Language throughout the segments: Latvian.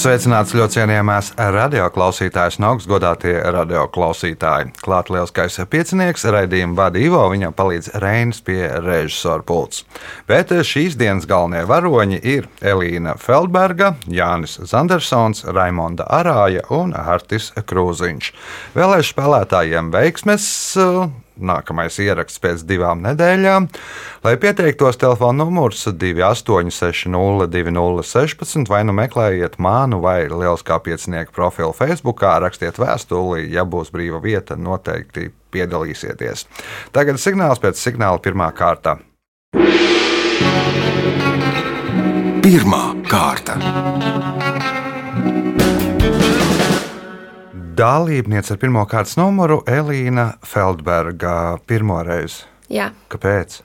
Sveicināts ļoti cienījamās radioklausītājas un augstgadātie radioklausītāji. Klāt lielskais piecinieks, raidījuma vada Ivo, viņam palīdz Reinis pie režisora pults. Bet šīs dienas galvenie varoņi ir Elīna Feldberga, Jānis Zandersons, Raimonda Arāja un Artis Krūziņš. Vēlēšu spēlētājiem veiksmes! Nākamais ieraksts pēc divām nedēļām. Lai pieteiktos, telefona numurs 2860, 2016, vai nu meklējiet manu vai Lieliskā pieciņnieka profilu Facebook, rakstiet vēstuli, ja būs brīva vieta, noteikti piedalīsieties. Tagad signāls pēc signāla pirmā kārta. Pirmā kārta. Dalībniece ar pirmā kārtas numuru Elīna Feldberga. Pirmo reizi. Jā, Kāpēc?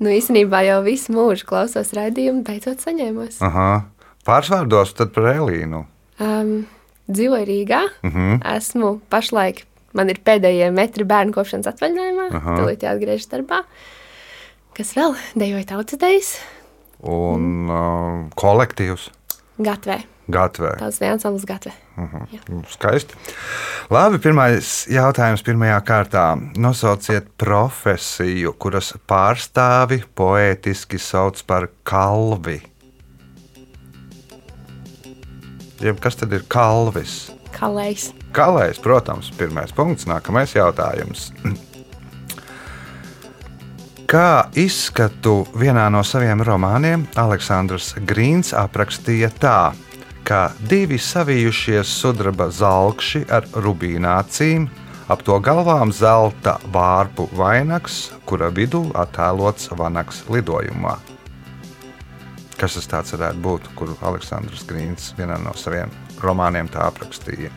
nu īstenībā jau visu mūžu klausos raidījumu, beidzot saņēmos. Aha. Pāris vārdos tad par Elīnu. Um, dzīvoju Rīgā. Uh -huh. Esmu pašlaik, man ir pēdējie metri bērnu kopšanas atvaļinājumā. Aha. Tūlīt jāatgriežas darbā. Kas vēl? Dejoju tautas dejas. Un uh, kolektīvs Gatvē. Gatvē. Tās viens ansamblis Gatvē. Nu, Skaisti. Labi, pirmais jautājums pirmajā kārtā. Nosauciet profesiju, kuras pārstāvi poētiski sauc par kalvi. Jeb kas tad ir kalvis? Kalējs. Kalējs, protams, pirmais punkts, nākamais jautājums. Kā izskatu vienā no saviem romāniem Aleksandrs Grīns aprakstīja tā, ka divi savijušies sudraba zelkši ar rubīna acīm, ap to galvām zelta vārpu vainags, kura vidū attēlots vanaks lidojumā. Kas tas tāds varētu būt, kuru Aleksandrs Grīns vienā no saviem romāniem tā aprakstīja?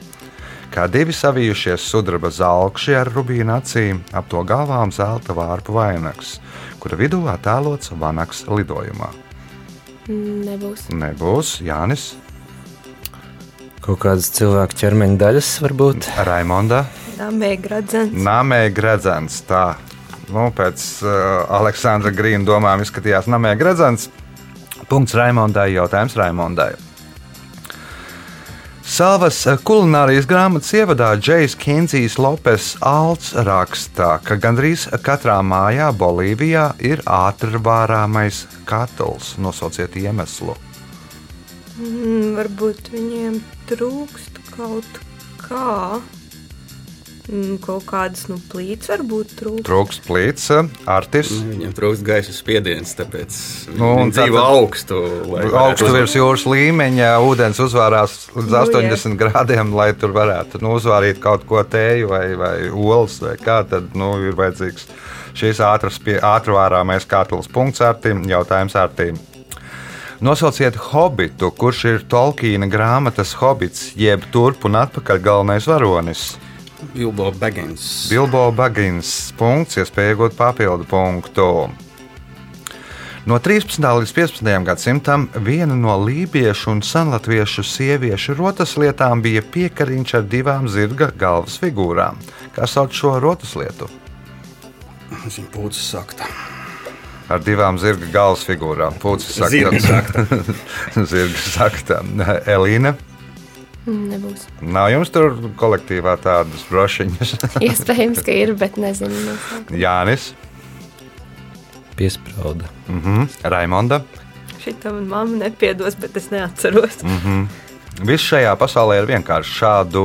Kā divi savijušies sudraba zelkši ar rubīna acīm, ap to galvām zelta vārpu vainags, kura vidū attēlots vanaks lidojumā. Nebūs. Nebūs Jānis, Kaut kādas cilvēku ķermeņa daļas varbūt. Raimonda, Dāmē gradzens. Namē Gredzens. Tā, nu, pēc uh, Aleksandra Grīna domām izskatījās Namē Gredzens. Punkts Raimondai, jautājums Raimondai. Savas kulinārijas grāmatas ievadā Džejs Kinzijs Lopes Alts rakstā, ka gandrīz katrā mājā Bolīvijā ir ātrvārāmais katls. Nosauciet iemeslu. Mm, varbūt viņiem trūkst kaut kā. Mm, kaut kādas nu, plīts varbūt trūkst. Trūkst plīts, artis. Viņam trūkst gaisa spiediens, tāpēc Nu, un viņi dzīvo tātad- augstu. Augstu virs jūras līmeņa ūdens uzvārās līdz Nu, jā. 80 grādiem, lai tur varētu nu, uzvārīt kaut ko tēju vai, vai olas vai kā. Tad nu, ir vajadzīgs šīs ātras pie ātrvārāmais katls punkts ārtīm, jautājums ārtīm. Nosauciet hobitu, kurš ir Tolkiena grāmatas hobits, jeb turp un atpakaļ galvenais varonis. Bilbo Baggins. Bilbo Bagins. Punkts, iespēja iegūt papildu punktu. No 13. līdz 15. gadsimtam viena no lībiešu un senlatviešu sieviešu rotas lietām bija piekariņš ar divām zirga galvas figūrām. Kā sauc šo rotas lietu? Viņa pūcis sakta. Ar divām zirga galvas figūrām. Pūcis Zirga sakta. zirga sakta. Elīna. Mm, Nebūs. Nav jums tur kolektīvā tādas brošiņas. Iespējams, ka ir, bet nezinu. nosaukt. Jānis, Piesprāda. mhm. Raimonda. Šitā man mamma nepiedos, bet es neatceros. Mm. Viss šajā pasaulē ir vienkārši šādu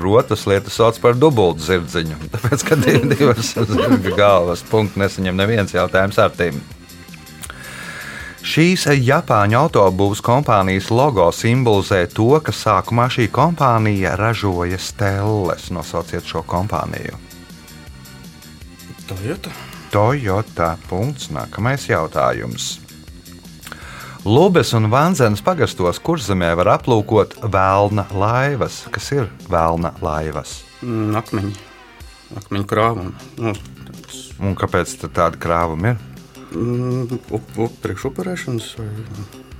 rotas lietu sauc par dubultu zirdziņu. Tāpēc, ka div- divas zirga galvas punktu nesaņem neviens jautājums ar tīm. Šīs Japāņu autobūvas kompānijas logo simbolizē to, ka sākumā šī kompānija ražoja stelles. Nosauciet šo kompāniju. Toyota. Toyota. Punkts. Nākamais jautājums. Lubes un Vanzenes pagastos kurzemē var aplūkot vēlna laivas. Kas ir vēlna laivas? Mm, Akmeņi. Akmeņu krāvumi. Nu, tāds, Un kāpēc tad tāda krāvuma ir? mm, up, up, priekš upurēšanas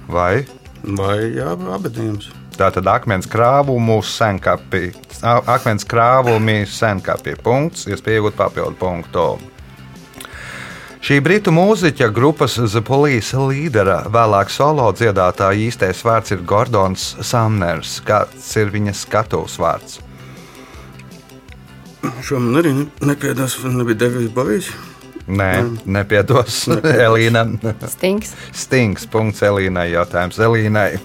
vai, Vai abadījums. Tātad akmens krāvumu senkapi, a- akmens krāvumi senkapi. Punkts, iespēja iegūt papildu punktu. Šī britu mūziķa grupas The Police līdera, vēlāk solo dziedātāja īstais vārds ir Gordons Samners. Kāds ir viņa skatuves vārds? Šo man arī ne- nepiedos, nebija Devijs Bovijs. Nē, nepiedos Elīna. Stings. Stings. Punkts Elīnai. Jautājums Elīnai.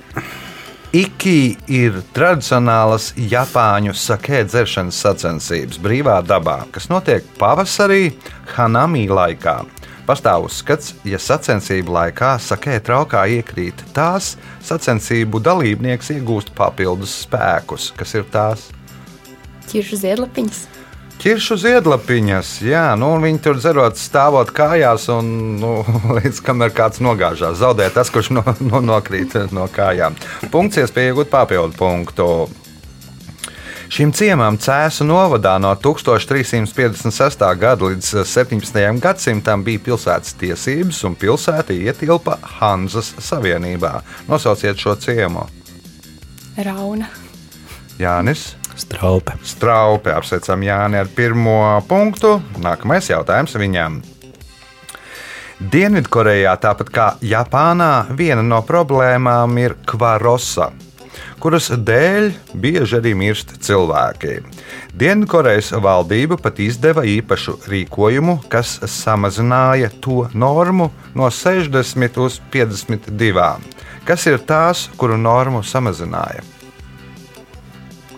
Iki ir tradicionālas Japāņu sakē dzeršanas sacensības brīvā dabā, kas notiek pavasarī Hanami laikā. Pastāv uzskats, ja sacensību laikā sakē traukā iekrīt tās, sacensību dalībnieks iegūst papildus spēkus, kas ir tās. Ķiršu ziedlapiņas. Kiršu ziedlapiņas, jā, nu, viņi tur dzerot, stāvot kājās, un nu, līdz kamēr kāds nogāžās, zaudē tas, kurš no, no, nokrīt no kājām. Punkts, iespēja iegūt papildu punktu. Šim ciemam Cēzu novadā no 1356. gada līdz 17. gadsimtam bija pilsētas tiesības, un pilsēta ietilpa Hanzas Savienībā. Nosauciet šo ciemu. Rauna. Jānis. Straupe. Straupe apsveicam Jāni ar pirmo punktu. Nākamais jautājums viņam. Dienvidkorejā, tāpat kā Japānā, viena no problēmām ir kvarosa, kuras dēļ bieži arī mirst cilvēki. Dienvidkorejas valdība pat izdeva īpašu rīkojumu, kas samazināja to normu no 60 uz 52. Kas ir tās, kuru normu samazināja?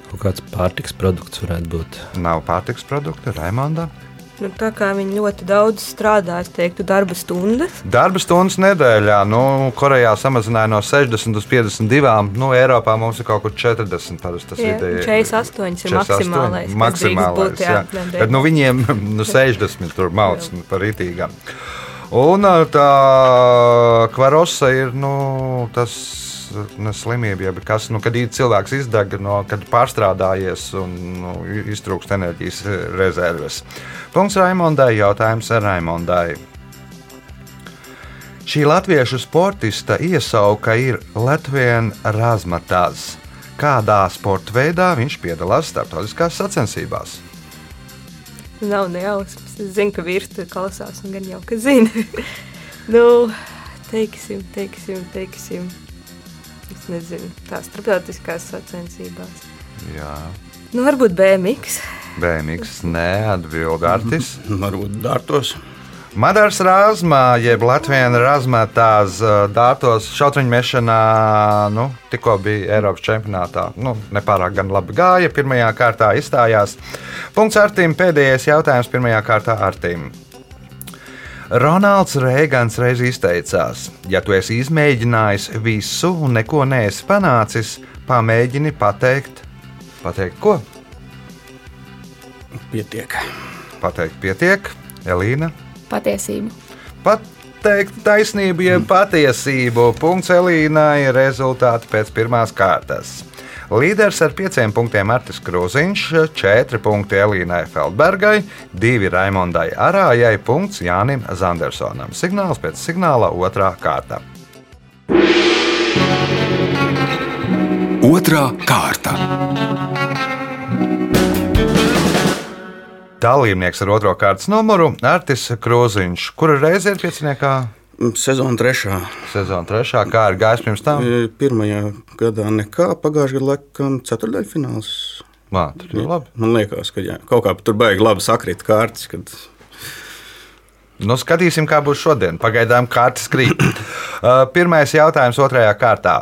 Kaut kāds pārtiks produkts varētu būt. Nav pārtiks produktu, Raimonda. Nu, tā kā viņi ļoti daudz strādā, es teiktu, darba stundas. Darba stundas nedēļā, nu, Korejā samazināja no 60 līdz 52. Nu, Eiropā mums ir kaut kur 40. Parasti tas Jā, vidēji- 48 ir 48, maksimālais, maksimālais būt, jā, jā. Bet nu, viņiem nu, 60 tur mauc nu, par rītīgām. Un tā kvarosa ir nu, tas. Ne slimība, ja kas, nu, kad cilvēks izdeg, no, kad pārstrādājies un nu, iztrūkst enerģijas rezerves. Punkts Raimondai. Jautājums Raimondai. Šī latviešu sportista iesauka ir Latvijas Razmatās. Kādā sporta veidā viņš piedalās starptautiskās sacensībās? Nav nejausmas. Es zinu, ka vīrs tur klausās, un gan jau ka zina. nu, teiksim, teiksim, teiksim. Nezinu, tā starptautiskās sacensībās. Jā, Nu, varbūt BMX. Bēnīgs, neatbild Artis. Varbūt dārtos. Madars Rāzmā, jeb Latvijas Rāzmētās dārtos šautriņu mešanā, nu, tikko bija Eiropas čempionātā. Nu, nepārāk gan labi gāja, pirmajā kārtā izstājās. Punkts Artim, pēdējais jautājums pirmajā kārtā Artim. Ronalds Reigans reiz izteicās, ja tu esi izmēģinājis visu un neko neesi panācis, pamēģini pateikt, pateikt ko? Pietiek. Pateikt, pietiek, Elīna. Patiesību. Pateikt taisnību, jeb patiesību. Punkts Elīnai, rezultāti pēc pirmās kārtas. Līderis ar pieciem punktiem Artis Krūziņš, četri punkti Elīnai Feldbergai, divi Raimondai Arājai, punkts Jānim Zandersonam. Signāls pēc signāla otrā kārta. Otra kārta. Dalībnieks ar otro kārtas numuru Artis Krūziņš, kura reize ir pieciniekā Sezona trešā. sezona trešā, kā ir gājis pirms tam. E, Pirmajā gadā nekā, pagājušajā gadā laikam ceturdaļfināls. Mā, tur ir labi. Man liekas, ka jā, kaut kā tur baigi labi sakrīt kārtas. Kad... Nu, skatīsim, kā būs šodien. Pagaidām kārtas krīt. Pirmais jautājums otrajā kārtā.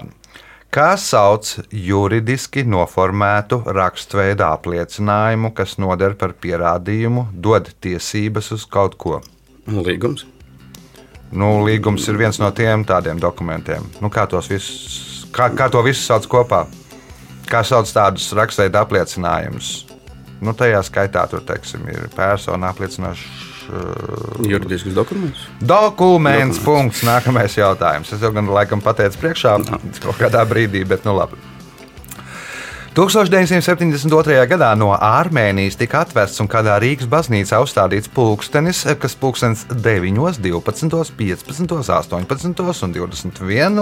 Kā sauc juridiski noformētu raksturveidu apliecinājumu, kas noder par pierādījumu, dod tiesības uz kaut ko? Līgums. Nu, līgums ir viens no tiem tādiem dokumentiem. Nu, kā, visus, kā, kā to visu sauc kopā? Kā sauc tādus raksturveidu apliecinājumus? Nu, tajā skaitā tur teiksim, ir persona apliecinošs. Uh, Juridisks dokuments. Dokuments. Punkts. Nākamais jautājums. Es jau gan laikam pateicu priekšā kaut kādā brīdī, bet nu labi. 1972. gadā no Armēnijas tika atvests un kādā Rīgas baznīcā uzstādīts pulkstenis, kas pulkstenis 9, 12, 15, 18 un 21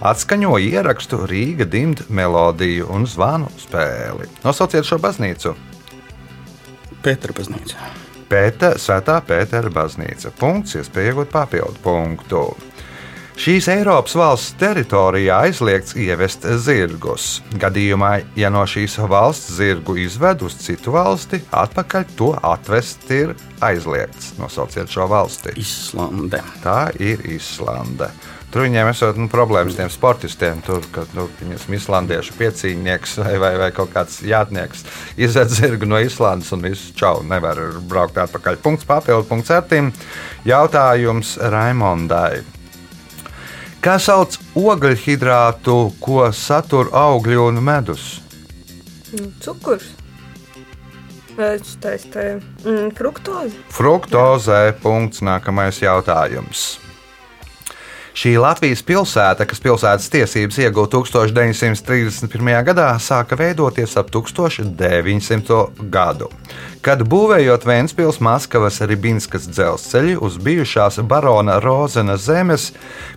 atskaņo ierakstu Rīga dimta melodiju un zvanu spēli. Nosauciet šo baznīcu! Pētera baznīca. Pēta, Svētā Pētera baznīca. Punkts, iespēja iegūt papildu punktu. Šīs Eiropas valsts teritorijā aizliegts ievest zirgus. Gadījumā, ja no šīs valsts zirgu izved uz citu valsti, atpakaļ to atvest ir aizliegts. Nosauciet šo valsti. Islande. Tā ir Islande. Tur viņiem ir nu, problēmas tiem sportistiem. Tur, nu, viņas islandiešu piecīņnieks vai, vai, vai kaut kāds jātnieks izved zirgu no Islandes un visu čau, nevar braukt atpakaļ. Punkts papildu punkts artim. Jautājums Raimondai. Kā sauc ogļhidrātu, ko satur augļi un medus? Nu, cukurs. Tas ir mm, fruktoze. Fruktozē. Punkts. Nākamais jautājums. Šī Latvijas pilsēta, kas pilsētas tiesības ieguva 1931. gadā, sāka veidoties ap 1900. gadu. Kad būvējot Vēncpils Maskavas Ribinskas dzelzceļu uz bijušās barona Rozena zemes,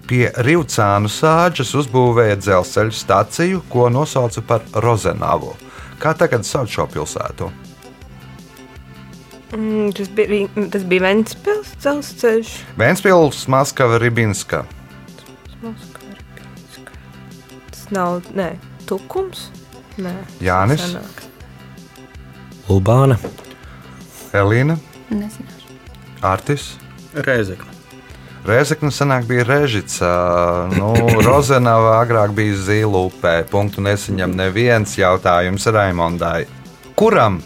pie Rivcānu sāģes uzbūvēja dzelzceļu staciju, ko nosauca par Rozenavu. Kā tagad sauc šo pilsētu? Mm, tas bija, tas bija Ventspils dzelzceļš. Vēncpils Maskava Ribinska. Nav, nē, tukums. Nē, Jānis? sanāk. Ulbāna, Elīna, Nezināšu. Artis. Reizekne. Reizekne senāk bija Režģīts, nu, Rozenava agrāk bija Zīlupē. Punktu nesaņem neviens jautājums Raimondai. Kuram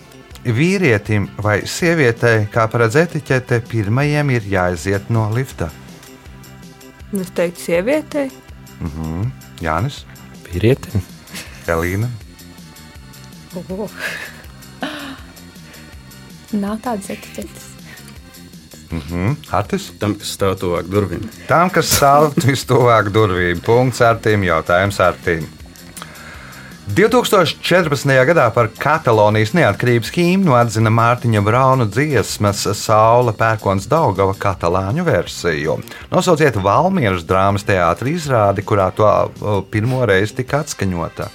vīrietim vai sievietei, kā paredz etiķete, pirmajam ir jāiziet no lifta? Es teiktu, sievietei. Jānis, vīrieti, Elīna, Oh. Nav tādas etiķetes. mhm, Artis. Tam, kas stāv tuvāk durvīm. Tām, kas stāv vistuvāk durvīm, punkts ar tīm jautājums ar tīm. 2014. gadā par Katalonijas neatkarības himnu atzina Mārtiņa Brauna dziesmas Saula pērkons Daugava katalāņu versiju. Nosauciet Valmieras drāmas teātra izrādi, kurā to pirmo reizi tika atskaņota.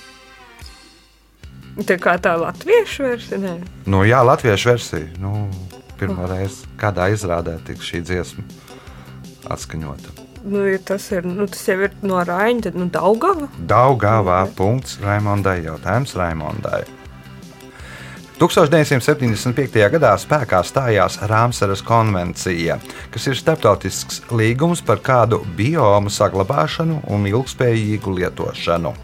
Tā kā tā latviešu versija. Nē. Nu, jā, latviešu versija. Nu, pirmo reizi kādā izrādē tika šī dziesma atskaņota. Nu, ja tas, ir, nu, tas jau ir no Raina, tad nu, Daugava. Daugavā punkts Raimondai. Jautājums Raimondai. 1975. gadā spēkā stājās Rāmsaras konvencija, kas ir starptautisks līgums par kādu biomu saglabāšanu un ilgspējīgu lietošanu.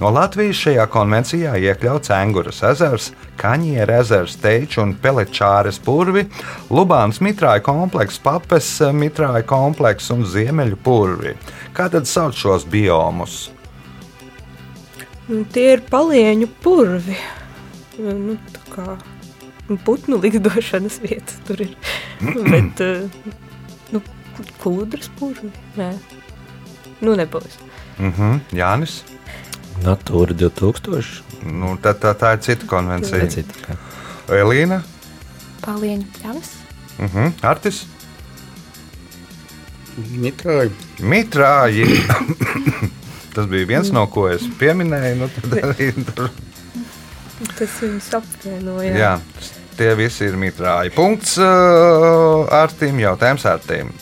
No Latvijas šajā konvencijā iekļauts Anguras ezers, Kaņiera ezers, Teiču un Pelečāres purvi, Lubāns mitrāja komplekss, Papes mitrāja komplekss un Ziemeļu purvi. Kā tad sauc šos biomus? Nu, tie ir palieņu purvi. Nu, tā kā nu, putnu likdošanas vietas tur ir. Bet, eh, nu, kūdras purvi? Nē. Nu, nebūs. Mhm, Jānis. Natūra 2000. Nu, tā, tā, tā ir cita konvencija. Cita, kā. Elīna, Palieņu pļavas. uh -huh. Artis, Mitrāji. Mitrāji. Tas bija viens no ko es pieminēju. Nu, tad arī tur, Tas viņus apvienoja. jā, tie visi ir mitrāji. Punkts uh, Artim, jautājums Artim.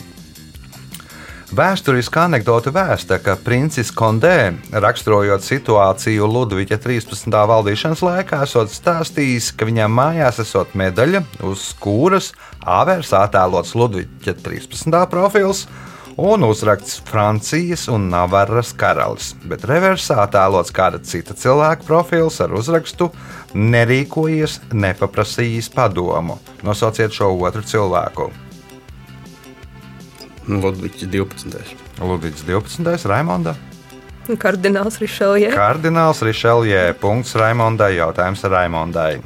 Vēsturiskā anekdote vēsta, ka princis Kondē, raksturojot situāciju Ludviga 13. valdīšanas laikā, esot stāstījis, ka viņam mājās esot medaļa, uz kuras āvērs attēlots Ludviga 13. profils un uzraksts Francijas un Navaras karalis, bet reversā attēlots kāda cita cilvēka profils ar uzrakstu Nerīkojies, nepaprasījis padomu. Nosauciet šo otru cilvēku. Ludvigs 12. Ludvigs 12. Raimonda. Kardināls Rišeljē. Kardināls Rišeljē. Punkts Raimondai. Jautājums Raimondai.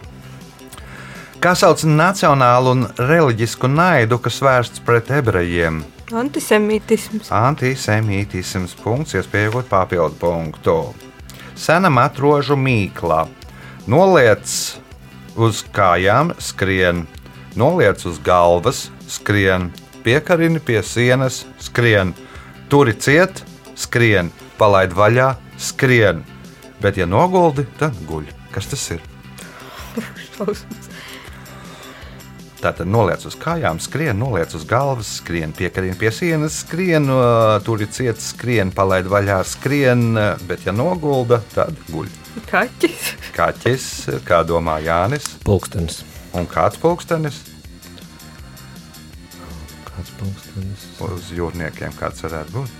Kā sauc nacionālu un reliģisku naidu, kas vērsts pret ebrejiem? Antisemītisms. Antisemītisms. Punkts, iespējot papildu punktu. Sena matrožu mīkla. Noliec uz kājām, skrien, noliec uz galvas, skrien, piekarini pie sienas, skrien, turi ciet, skrien, palaid vaļā, skrien. Bet, ja noguldi, tad guļ. Kas tas ir? Šausmas. Tātad noliec uz kājām, skrien, noliec uz galvas, skrien, piekarina pie sienas, skrien, tur ir ciets, skrien, palaid vaļā, skrien, uh, bet, ja nogulda, tad guļ. Kaķis. Kaķis, kā domā Jānis, Pulkstenis. un kāds pulkstenis Kāds pulkstenis? uz jūrniekiem, kāds varētu būt.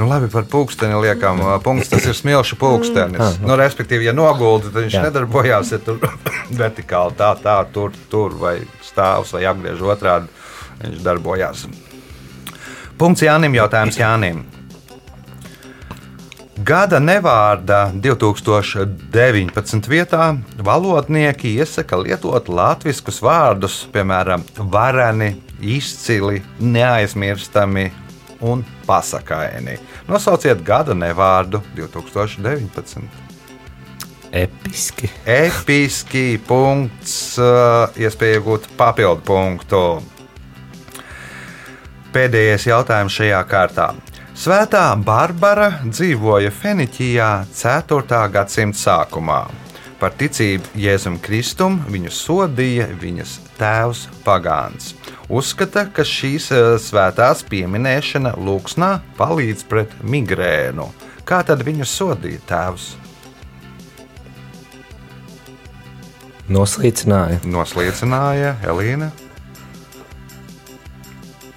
Nu, labi, par pulksteni liekam, punkts. Tas ir smilšu pulkstenis. Ah, Nu, respektīvi, ja nogulda, tad viņš Jā. nedarbojās ja tur vertikāli, tā, tā, tur, tur vai stāvs vai apgriež otrādi. Viņš darbojās. Punkts Jānim, jautājums Jānim. Gada nevārda 2019. vietā valodnieki iesaka lietot latviešu vārdus, piemēram, vareni, izcili, neaizmirstami un pasakaini. Nosauciet gada nevārdu 2019. Episki. Episki punkts, uh, iespēja iegūt papildu punktu. Pēdējais jautājums šajā kārtā. Svētā Barbara dzīvoja Feniķijā 4. gadsimta sākumā. Par ticību Jēzum Kristum viņu sodīja viņas tēvs Pagāns. Uzskata, ka šīs eh, svētās pieminēšana lūksnā palīdz pret migrēnu. Kā tad viņu sodīja tēvs? Noslīcināja. Noslīcināja Elīna,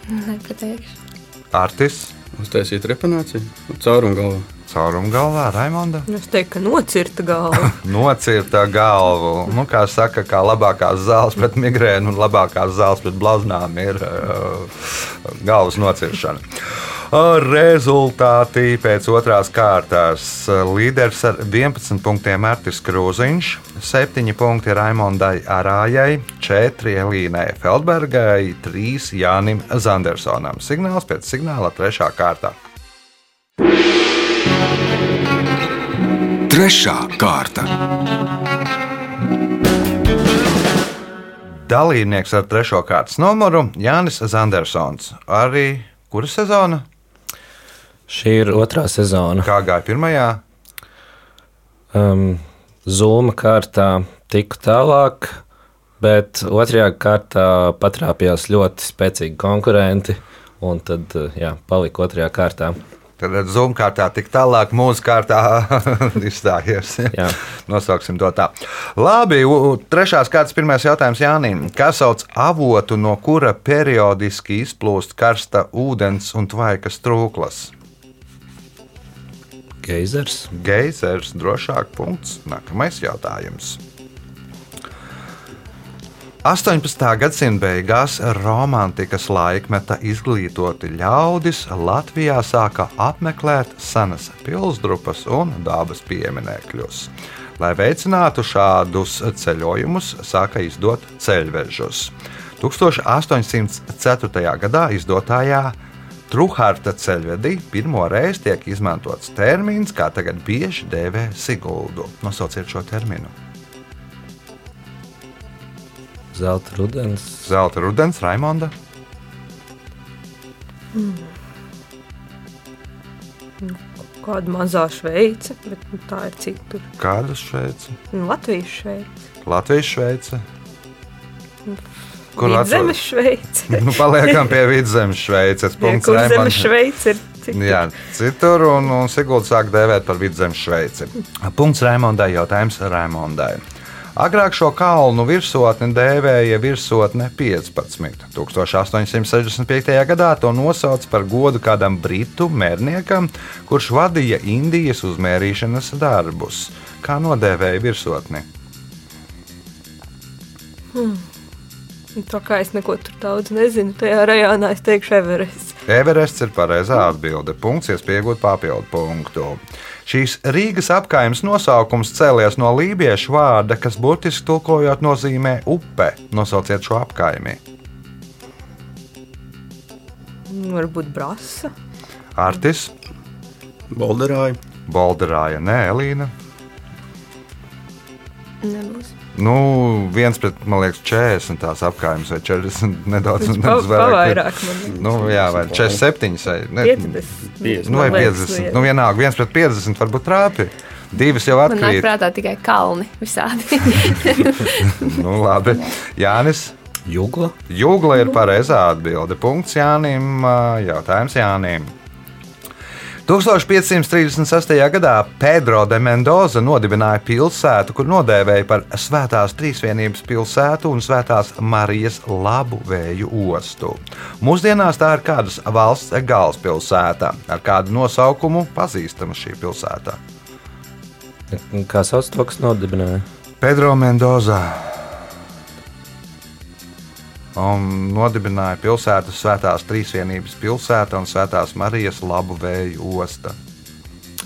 Nepateikšu. Artis, Uztaisīt repanāciju, caurumu galvā. Caurumu galvā, Raimonda. Es teiktu, ka nocirta galva. Nocirta galvu. Nu, kā saka, kā labākās zāles pret migrēnu un labākās zāles pret blaznām ir uh, galvas nociršana. Uh, Rezultāti pēc otrās kārtas. Līderis ar 11 punktiem Mārcis Krūziņš, 7 punkti Raimondai Arājai, 4 Elīnai Feldbergai, 3 Jānim Zandersonam. Signāls pēc signāla 3. kārtā. Trešā kārta. Dalībnieks ar trešo kārtas numuru Jānis Zandersons. Arī kura sezona? Šī ir otrā sezona. Kā gāja pirmajā? Um, Zūma kārtā tiku tālāk, bet otrajā kārtā patrāpījās ļoti spēcīgi konkurenti. Un tad uh, jā, palika otrajā kārtā. Tad zūmu kārtā tik tālāk, mūsu kārtā izstājies. Jā. Nosauksim to tā. Labi, trešās kārtas pirmais jautājums Jānim. Kas sauc avotu, no kura periodiski izplūst karsta ūdens un tvaikas trūklas? Geizers. Geizers, drošāk punkts. Nākamais jautājums. 18. gadsimta beigās romantikas laikmeta izglītoti ļaudis Latvijā sāka apmeklēt senas pilsdrupas un dabas pieminekļus. Lai veicinātu šādus ceļojumus, sāka izdot ceļvežus. 1804. gadā izdotājā Truhārta ceļvedī pirmo reizi tiek izmantots termins, kā tagad bieži dēvē Siguldu. Nosauciet šo terminu. Zelta rudens. Zelta rudens, Raimonda. Kāda mazā Šveice, bet nu, tā ir citur. Kāda Šveice? Nu, Latvijas Šveice. Latvijas Šveice. Kur Zemes Šveice. Nu, paliekam pie vidzemes Šveices. Jā, Punkts kur Raimondai. zemes Šveice ir citur. Jā, citur, un, un Sigūda sāk dēvēt par vidzemes Šveici. Punkts Raimondai, jautājums Raimondai. Agrāk šo kalnu virsotni dēvēja virsotne 15. 1865. gadā to nosauca par godu kādam britu mērniekam, kurš vadīja Indijas uzmērīšanas darbus. Kā nodēvēja virsotni? Tā kā es neko tur daudz nezinu, tajā rajonā es teikšu Everests. Everests ir pareizā atbilde. Punkts, iespējot papildu punktu. Šīs Rīgas apgājas nosaukums cēlies no lībiešu vārda, kas burtiski tulkojot nozīmē upe. Nosauciet šo apgājumu. Varbūt brasa. Artis, Bolderāja, Bolderāja, nē, Elīna. Nebūs. Nu, viens pret, man liekas, 40 tās apgājumas vai 40 nedaudz, nedaudz pa- vairāk. liekas. Nu, jā, vai 47 vai ne, 50. nu, vai man liekas, 50. jā. Nu, vienalga, viens pret 50 varbūt trāpi. Divas jau Man nāk atkrīt. prātā tikai kalni visādi. Nu, labi. Jānis. Jūgla. Jūgla ir pareizā atbilde. Punkts Jānim. Jautājums Jānim. 1536. gadā Pedro de Mendoza nodibināja pilsētu, kur nodēvēja par Svētās Trīsvienības pilsētu un Svētās Marijas labu vēju ostu. Mūsdienās tā ir kādas valsts galvaspilsēta, ar kādu nosaukumu pazīstama šī pilsēta. Kā sauc to, kas nodibināja? Pedro Mendoza. Un nodibināja pilsētu Svētās Trīsvienības pilsēta un Svētās Marijas labu vēju osta.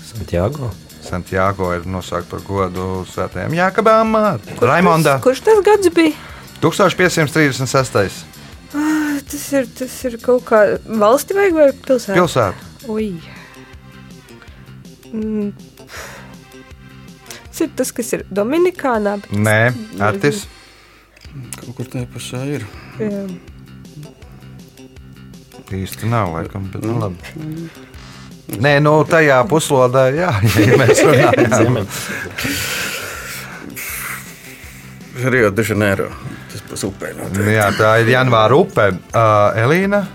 Santiago. Santiago ir nosaukta par godu svētajam Jākabām. Raimonda Kurš tas gads bija? 1536. Tas ir, tas ir kaut kā valsti vajag vai pilsēta? pilsēta. Ui. Mm. Tas ir tas, kas ir Dominikānā. bet- Nē, Artis. Kaut kur tajā pašā ir. Jā. īsti nav, laikam, bet nu labi. Nē, nu tajā puslodē, jā, ja mēs runājam. Rio de Janeiro. Tas pats upē. noteikti. Jā, tā ir janvāra upe. Uh, Elīna,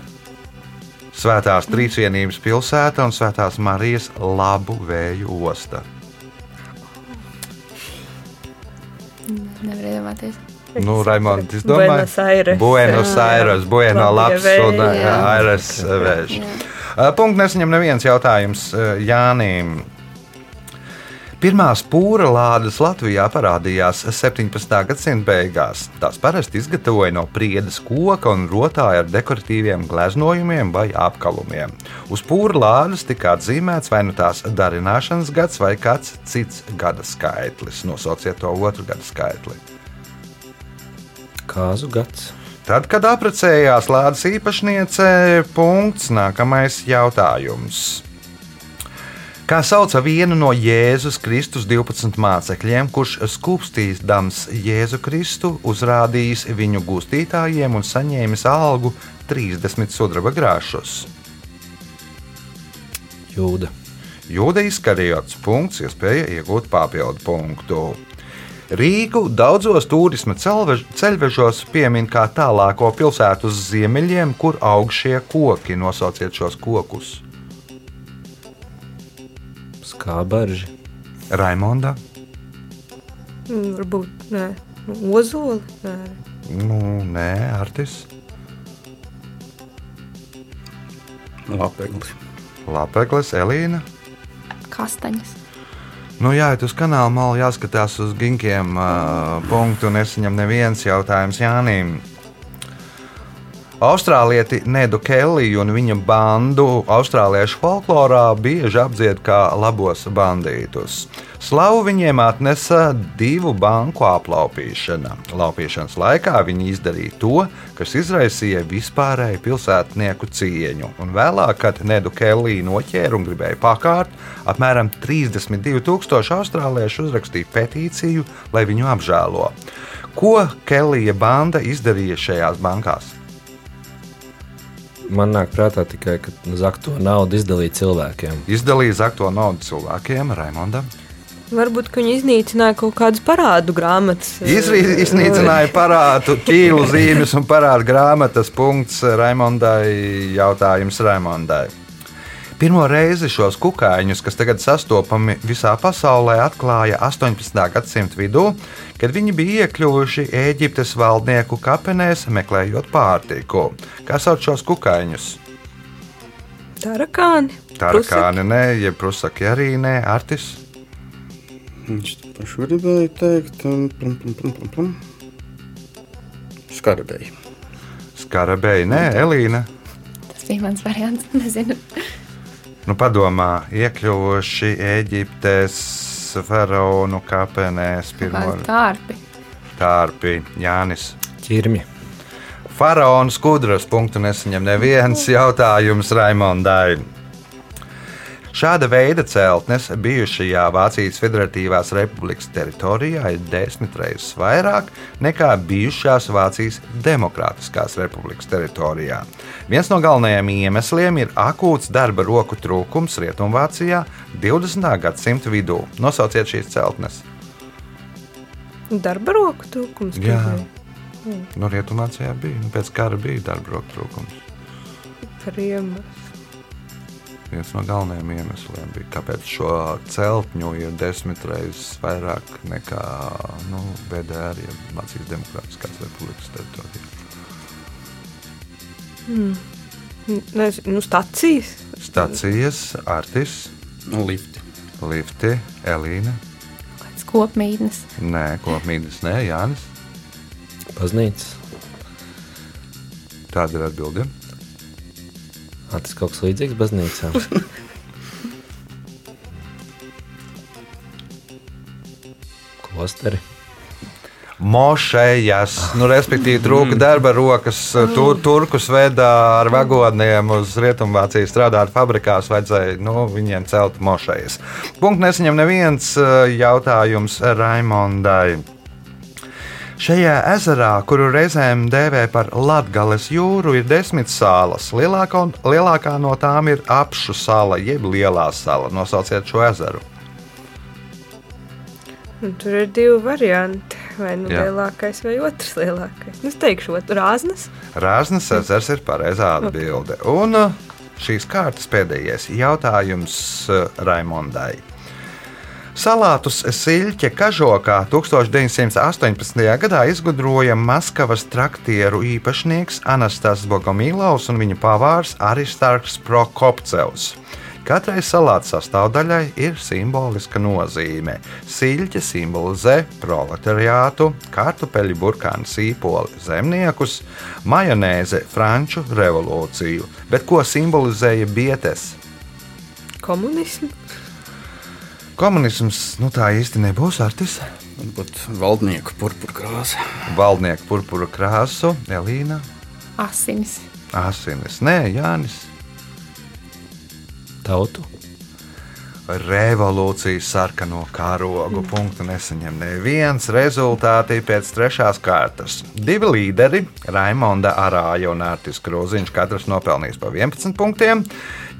Svētās Trīsvienības pilsēta un Svētās Marijas labu vēju osta. Nevar iedomāties. Nu, Raimonds, es domāju, Buenos Aires. Buenos labs un uh. Aires vēž. Uh, Punkts nesaņem neviens jautājums uh, Jānim. Pirmā spūra lādes Latvijā parādījās 17. gadsimta beigās. Tās parasti izgatavoja no priedes koka un rotāja ar dekoratīviem gleznojumiem vai apkalumiem. Uz spūra lādes tika atzīmēts vai nu tās darināšanas gads vai kāds cits gada skaitlis. Nosauciet to otru gada skaitli. Kāzu gads. Tad, kad apprecējās Lādes īpašniece, punkts, nākamais jautājums. Kā sauca vienu no Jēzus Kristus 12 mācekļiem, kurš skūpstīdams Jēzu Kristu, uzrādījis viņu gūstītājiem un saņēmis algu 30 sudraba grāšus? Jūda. Jūda izkarjots punkts, iespēja iegūt papildu punktu. Rīgu daudzos turisma ceļvežos piemin kā tālāko pilsētu uz ziemeļiem, kur aug šie koki. Nosauciet šos kokus. Skābarži. Raimonda, Mm, Varbūt nē. Ozoli. Nē. nu, nē, Artis, Lapeklis. Lapeklis, Elīna. Kastaņas. Nu, jā, uz kanāla malu jāskatās uz ginkiem uh, punktu, un es viņam neviens jautājums Jānim. Austrālieti Nedu Kelliju un viņa bandu austrāliešu folklorā bieži apdzied kā labos bandītus. Slavu viņiem atnesa divu banku aplaupīšana. Laupīšanas laikā viņi izdarīja to, kas izraisīja vispārēju pilsētnieku cieņu. Un vēlāk, kad Nedu Kelliju noķēra un gribēja pakārt, apmēram 32,000 austrāliešu uzrakstīja petīciju, lai viņu apžēlo. Ko Kellija banda izdarīja šajās bankās? Man nāk prātā tikai, ka zakto naudu izdalīja cilvēkiem. Izdalīja zakto naudu cilvēkiem, Raimondam. Varbūt ka viņi iznīcināja kaut kādas parādu grāmatas. Izrī- Iznīcināja parādu, ķīlu zīmes un parādu grāmatas. Punkts Raimondai. Jautājums Raimondai. Pirmo reizi šos kukaiņus, kas tagad sastopami visā pasaulē, atklāja 18. gadsimta vidū, kad viņi bija iekļuvuši Eģiptes valdnieku kapenēs, meklējot pārtiku. Kā sauc šos kukaiņus? Tarakāni. Tarakāni, nē, jeb prusaki arī nē, artis. Viņš to pašu gribēja teikt. um, Plum, plum, plum, plum, plum. Skarabēji. Skarabēji, nē, Elīna. Tas bija mans variants. Nezinu. Nu, padomā, iekļuvuši Eģiptes faraonu kapenēs, pirmo tārpi. tārpi Jānis. Ķirmi. Faraona skudras punktu nesaņem neviens jautājums Raimondai. Šāda veida celtnes bijušajā Vācijas Federatīvās Republikas teritorijā ir desmit reizes vairāk nekā bijušās Vācijas Demokrātiskās Republikas teritorijā. Viens no galvenajiem iemesliem ir akūts darba roku trūkums Rietumvācijā 20. gadsimta vidū. Nosauciet šīs celtnes. Darba roku trūkums. Jā. gribēju. Nu, Rietumvācijā bija. Nu, pēc kara bija darba roku trūkums. Par iemeslu. Viens no galvenajiem iemesliem bija, kāpēc šo celtņu ir desmit reizes vairāk nekā nu, VDR, ja Vācijas Demokrātiskās Republikas teritorijā. Nezinu, nu, stacijas. Stacijas, artis, Nu, lifti. lifti, Elīna. Kāds kopmītnes. Nē, kopmītnes, nē, Jānis. Baznīca. Tāda ir atbilde. Tas kaut kas līdzīgs baznīcām. Klosteri. Mošejas, nu, respektīvi, trūka darba rokas. Tur, turkus veda ar vagoniem uz Rietumvāciju strādāt fabrikās, vajadzēja nu, viņiem celt mošejas. Punkts nesaņem neviens eh, jautājums Raimondai. Šajā ezerā, kuru reizēm dēvē par Latvijas jūru, ir desmit salas. Lielākā, lielākā no tām ir apšu sala, jeb lielā sala. Nosauciet šo ezeru. Un tur ir divi varianti. Vai nu Jā. lielākais, vai otrs lielākais. Nu, Es teikšu, otrs rāznas. Rāznas ezers ir pareizā atbilde. Un uh, šīs kārtas pēdējais jautājums uh, Raimondai. Salātus siļķe kažokā 1918. gadā izgudroja Maskavas traktieru īpašnieks Anastas Bogomīlovs un viņa pavārs Aristarks Prokopcevs. Katrai salātu sastāvdaļai ir simboliska nozīme. Siļķe simbolizē proletariātu, kartupeļu burkānu sīpoli, zemniekus, majonēze franču revolūciju. Bet ko simbolizēja bietes? Komunismu. Komunisms nu, tā īsti nebūs artis. Varbūt valdnieku purpura krāsa. Valdnieku purpura krāsu, Elīna, Asinis. Asinis, Nē, Jānis. Tautu. Revolūcijas sarkano karogu punktu nesaņem neviens. Rezultāti pēc trešās kārtas. Divi līderi, Raimonda Arāja un Artis Krūziņš, katrs nopelnījis pa 11 punktiem.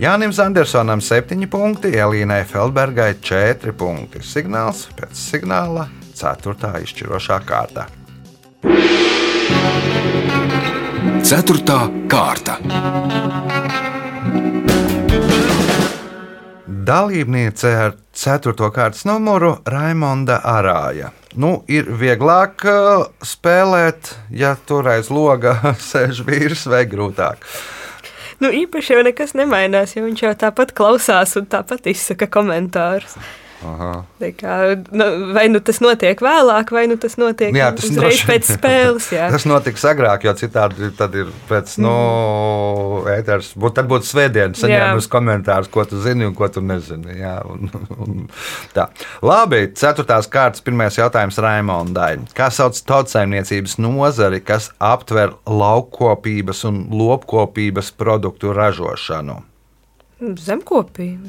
Jānim Zandersonam 7 punkti, Elīnai Feldbergai 4 punkti. Signāls pēc signāla 4. izšķirošā kārta. Ceturtā kārta. Dalībniece ar 4. kārtas numuru Raimonda Arāja. Nu, ir vieglāk uh, spēlēt, ja tur aiz loga sēž vīrs, vai grūtāk. Nu, īpaši jau nekas nemainās, jo viņš jau tāpat klausās un tāpat izsaka komentārus. Kā, nu, vai nu tas notiek vēlāk, vai nu tas notiek Jā, tas uzreiz droši- pēc spēles. Jā. Tas notiks agrāk, jo citādi tad ir pēc, nu, ēters. Būt, tad būtu svētdiena, saņēmusi komentārus, ko tu zini un ko tu nezini. Jā, un, un, tā. Labi, ceturtās kārtas, pirmais jautājums Raimondai. Kā sauc tautsājumniecības nozari, kas aptver laukopības un lopkopības produktu ražošanu? Zemkopība.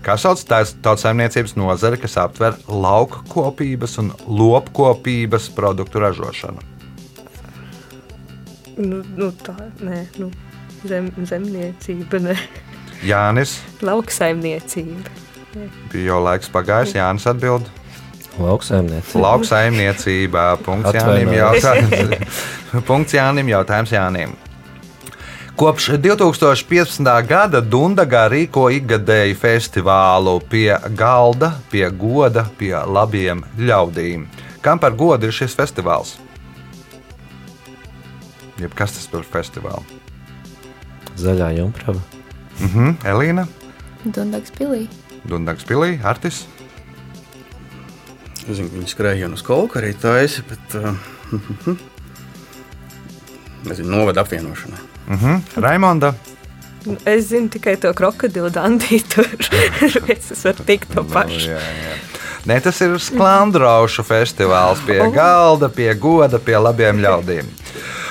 Kā sauc tautsājumniecības nozari, kas aptver laukopības un lopkopības produktu ražošanu? Nu, nu, tā, nē, nu, zem, zemniecība, ne. Jānis. lauksaimniecība. Bija jau laiks pagājis, Jānis atbild. Lauksaimniecība. Lauksaimniecībā. Punkts Jānim. Jautājums, punkts Jānim. Jautājums Jānim. Kopš 2015. gada Dundagā rīko ikgadēju festivālu pie galda, pie goda, pie labiem ļaudīm. Kam par godu ir šis festivāls? Jeb kas tas par festivālu? Zaļā jumprava. Mhm, Elīna, Dundags pilī. Dundags pilī, Artis. Es zinu, viņi skrējienu uz kolku arī taisa, bet uh, nezinu, novada apvienošanai. Mhm, Raimonda. Nu, Es zinu tikai to krokodilu dandīju tur. es varu tikt to pašu. Nu, jā, jā. Nē, tas ir sklandraušu festivāls pie galda, pie goda, pie labiem ļaudīm.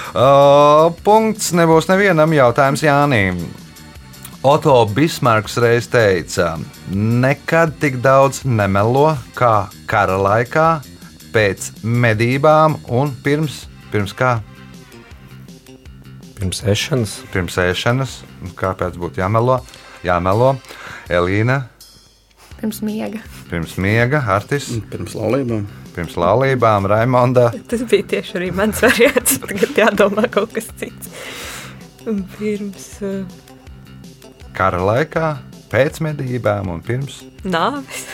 Uh, punkts nebūs nevienam jautājums Jānim. Oto Bismarks reiz teica, nekad tik daudz nemelo kā kara laikā, pēc medībām un pirms, pirms kā? Pirms ēšanas. Pirms ēšanas. Kāpēc būtu jāmelo? Jāmelo. Elīna, Pirms miega. pirms miega, Artis, Pirms laulībām. pirms laulībām, Raimonda. Tas bija tieši arī mans variants. Tagad jādomā kaut kas cits. Un pirms uh, Kara laikā, pēc medībām un pirms, nāves.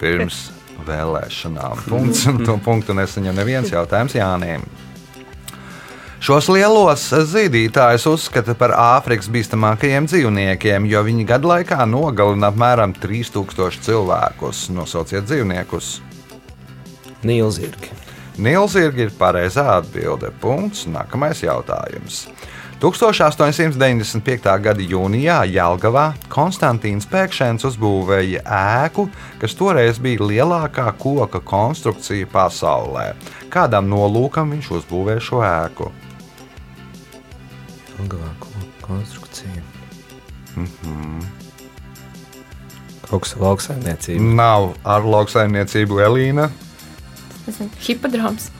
pirms vēlēšanām. Punkts, un to punktu nesaņem neviens jautājums Jānim. Šos lielos zīdītājus uzskata par Āfrikas bīstamākajiem dzīvniekiem, jo viņi gadu laikā nogalina apmēram 3000 cilvēkus. Nosauciet dzīvniekus. Nīlzirgi. Nīlzirgi ir pareizā atbilde. Punkts. Nākamais jautājums. 1895. gada jūnijā Jālgavā Konstantīns Pēkšēns uzbūvēja ēku, kas toreiz bija lielākā koka konstrukcija pasaulē. Kādam nolūkam viņš uzbūvēja šo ēku? Ilgāko konstrukciju. Mm -hmm. Kaut kas ar lauksaimniecību. Nav ar lauksaimniecību Elīna. Hipodroms.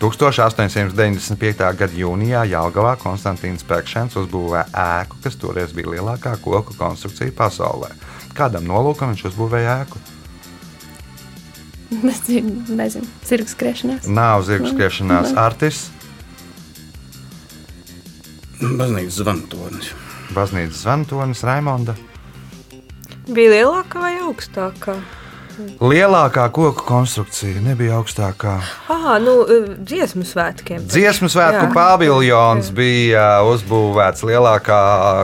1895. gada jūnijā Jālgavā Konstantīns Pēkšēns uzbūvēja ēku, kas toreiz bija lielākā koku konstrukcija pasaulē. Kādam nolūkam viņš uzbūvēja ēku? Nezinu, nezinu. Zirgu skriešanās. Nav zirga skriešanās, artis, Baznīcas zvantonis. baznīcas zvantonis, Raimonda. Bija lielāka vai augstākā? Lielākā koku konstrukcija nebija augstākā. Ah, nu, uh, dziesmu svētkiem. Dziesmu svētku Jā. paviljons bija uzbūvēts lielākā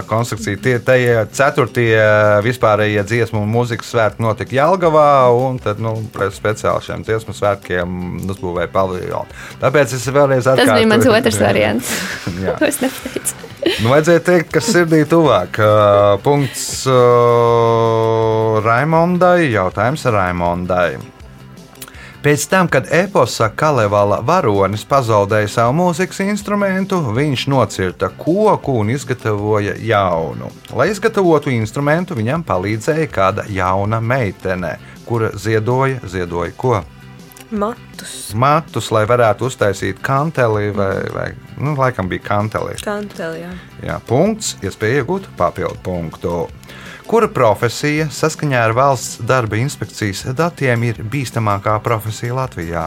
konstrukcija. Tie tie ceturtie vispārējie dziesmu un mūzikas svētki notika Jālgavā, un tad nu, speciāli šiem dziesmu svētkiem uzbūvēja paviljonu. Tāpēc es vēlreiz Tas atkārtoju. bija mans otrs variants. Jā. Es nepateicu? Nu, vajadzēja teikt, kas sirdī tuvāk. Uh, punkts uh, Raimondai. Jautājums Raimondai. Pēc tam, kad eposa Kalevala varonis pazaudēja savu mūzikas instrumentu, viņš nocirta koku un izgatavoja jaunu. Lai izgatavotu instrumentu, viņam palīdzēja kāda jauna meitene, kura ziedoja, ziedoja ko? Matus, Matus, lai varētu uztaisīt kanteli, vai, vai nu, laikam bija kanteli. kanteli, jā. Jā, punkts, iespēja iegūt papildu punktu. Kura profesija saskaņā ar valsts darba inspekcijas datiem ir bīstamākā profesija Latvijā?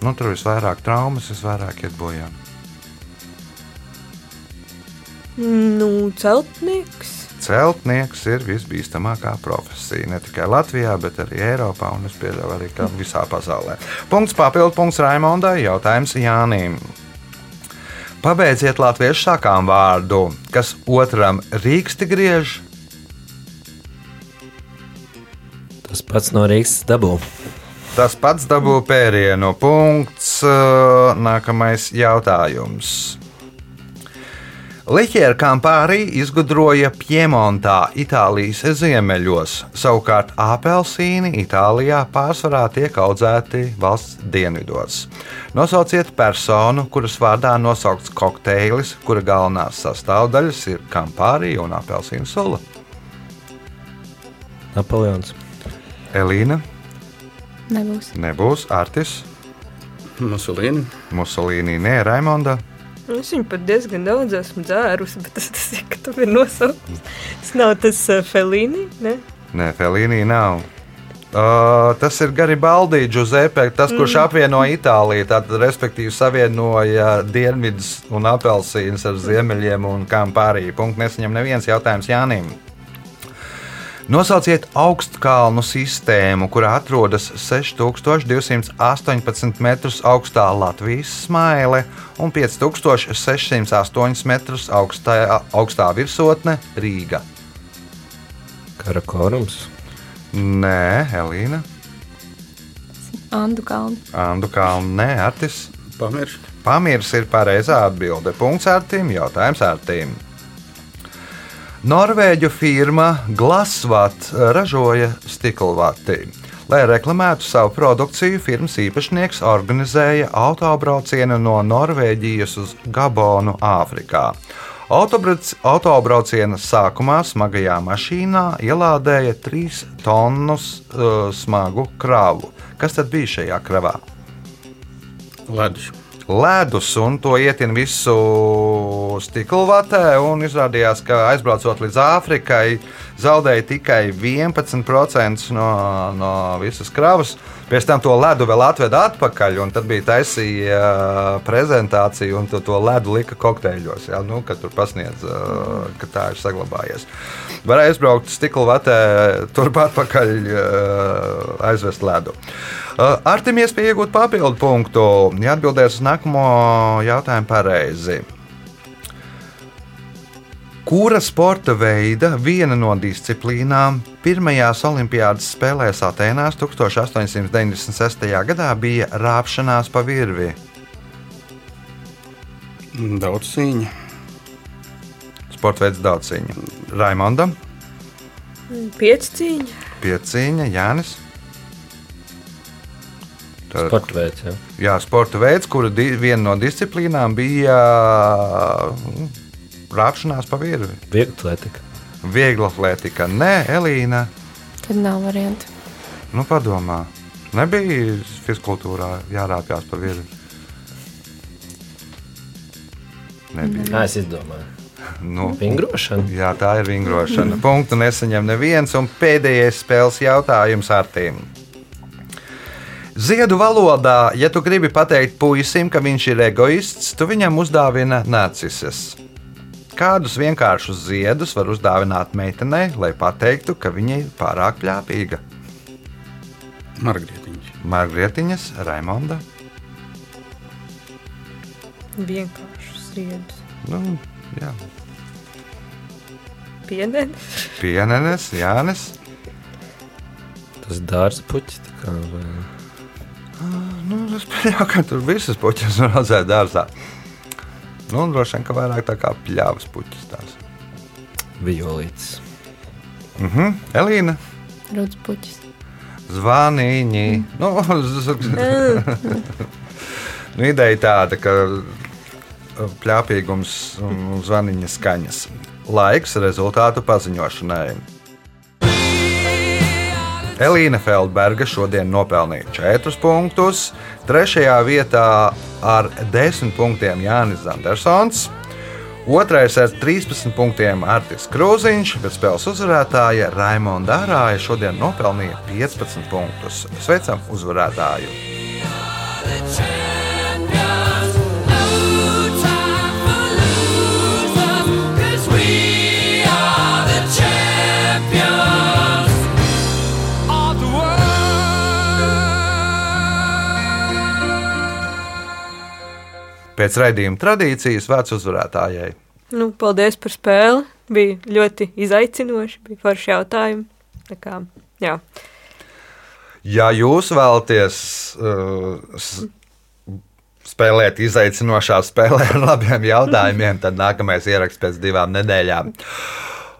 Nu, tur visvairāk traumas, visvairāk iet bojā. Nu, celtnieks. Celtnieks ir visbīstamākā profesija. Ne tikai Latvijā, bet arī Eiropā un es pieļauju arī visā pasaulē. Punkts papildu punkts Raimondai. Jautājums Jānim. Pabeidziet latviešu sakām vārdu, kas otram rīksti griež. Tas pats no Rīgas dabū. Tas pats dabū pērienu. Punkts. Nākamais jautājums. Liķēra kampārī izgudroja Piemontā, Itālijas ziemeļos. Savukārt apelsīni Itālijā pārsvarā tiek audzēti valsts dienvidos. Nosauciet personu, kuras vārdā nosaukts kokteilis, kura galvenās sastāvdaļas ir kampārī un apelsīnu sula. Napoleons. Elīna, Nebūs. nebūs Artis, Musolīni. Musolīni, nē, Raimonda. Nu, Es viņu pat diezgan daudz esmu dzērusi, bet tas, tas ir, ka tu ir nosaukts. Tas nav tas uh, Felīni, ne? Nē, Felīnija nav. Uh, tas ir Garibaldi, Giuseppe, tas, kurš mm. apvienoja Itāliju. Tātad, respektīvi, savienoja dienvidus un apelsīnus ar ziemeļiem un kampāriju. Punkts nesaņem neviens jautājums Jānim. Nosauciet augstkalnu sistēmu, kurā atrodas 6218 metrus augstā Latvijas smaile un 5608 metrus augstā, augstā virsotne Rīga. Karakorums. Nē, Elīna. Andu kalnu. Andu kalnu, nē, Artis. Pamirst. Pamirs ir pareizā atbilde. Punkts Artim, jautājums Artim. Norvēģu firma Glasvat ražoja stiklvati. Lai reklamētu savu produkciju, firmas īpašnieks organizēja autobraucienu no Norvēģijas uz Gabonu, Āfrikā. Autobrauc, autobrauciena sākumā smagajā mašīnā ielādēja 3 tonnus uh, smagu kravu. Kas tad bija šajā kravā? Ledus. Ledus, un to ietin visu stikla vatē. Izrādījās, ka aizbraucot līdz Āfrikai, zaudēja tikai 11% no, no visas kravas. Pēc tam to ledu vēl atveda atpakaļ, un tad bija taisīja uh, prezentācija, un to, to ledu lika kokteļos. Ja, nu, kad tur pasniedz, uh, ka tā ir saglabājies. Varēja aizbraukt stikla vatē, turpat atpakaļ uh, aizvest ledu. Uh, Artim iespēja iegūt papildu punktu, ja atbildēs uz nākamo jautājumu pareizi. Kura sporta veida viena no disciplīnām pirmajās Olimpiādas spēlēs Atenās 1896. gadā bija rāpšanās pa virvi? Daudz cīņa. Sporta veids daudz cīņa. Raimonda, Piecīņa. pieciņa, Jānis. Tad- Sporta veids. Jā. Jā, sporta veids, kura di viena no disciplīnām bija rāpšanās pa virvi. Viegla atletika. Viegla atlētika. Nē, Elīna. Tad nav variantu. Nu, padomā, nebija fiziskultūrā jārāpjas pa virvi. Nebija. Kā es izdomāju? Nu, Vingrošana. jā, tā ir vingrošana. Punktu nesaņem neviens, un pēdējais spēles jautājums ar tīm. Ziedu valodā, ja tu gribi pateikt puisim, ka viņš ir egoists, tu viņam uzdāvina narcises. Kādus vienkāršus ziedus var uzdāvināt meitenei, lai pateiktu, ka viņa ir pārāk pļāpīga? Margrietiņš. Margrietiņas, Raimonda. Vienkārši ziedus. Nu, jā. Pienenes. Pienenes, Jānis. Tas dārza puķis. tā kā, vai- Nu, es pieņemu, ka tur visas puķis var redzēt dārzā. Nu, un droši vien, ka vairāk tā kā pļāvas puķis tās. Violīts. Mhm. Elīna. Rūtas puķis. Zvaniņi. Nu, z- nu, ideja tāda, ka pļāpīgums un zvaniņa skaņas. Laiks rezultātu paziņošanai. Elīna Feldberga šodien nopelnīja 4 punktus, 3. vietā ar 10 punktiem Jānis Zandersons. Otrais ar 13 punktiem Artis Krūziņš, bet spēles uzvarētāja Raimonda Dārāja šodien nopelnīja 15 punktus. Sveicam uzvarētāju! Pēc raidījuma tradīcijas vārds uzvarētājai. Nu, paldies par spēli. Bija ļoti izaicinoši, bija forši jautājumi. Tā kā, jā. Ja jūs vēlaties uh, spēlēt izaicinošā spēlē ar labiem jautājumiem, tad nākamais ieraksts pēc divām nedēļām.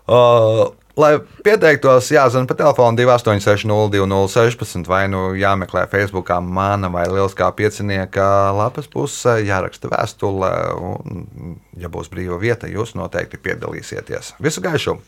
Uh, lai pieteiktos, jāzvan pa telefonu 286-0216 vai nu jāmeklē Facebookā mana vai Lieliskā piecinieka lapas pusē, jāraksta vēstule, un, ja būs brīva vieta, jūs noteikti piedalīsieties. Visu gaišu!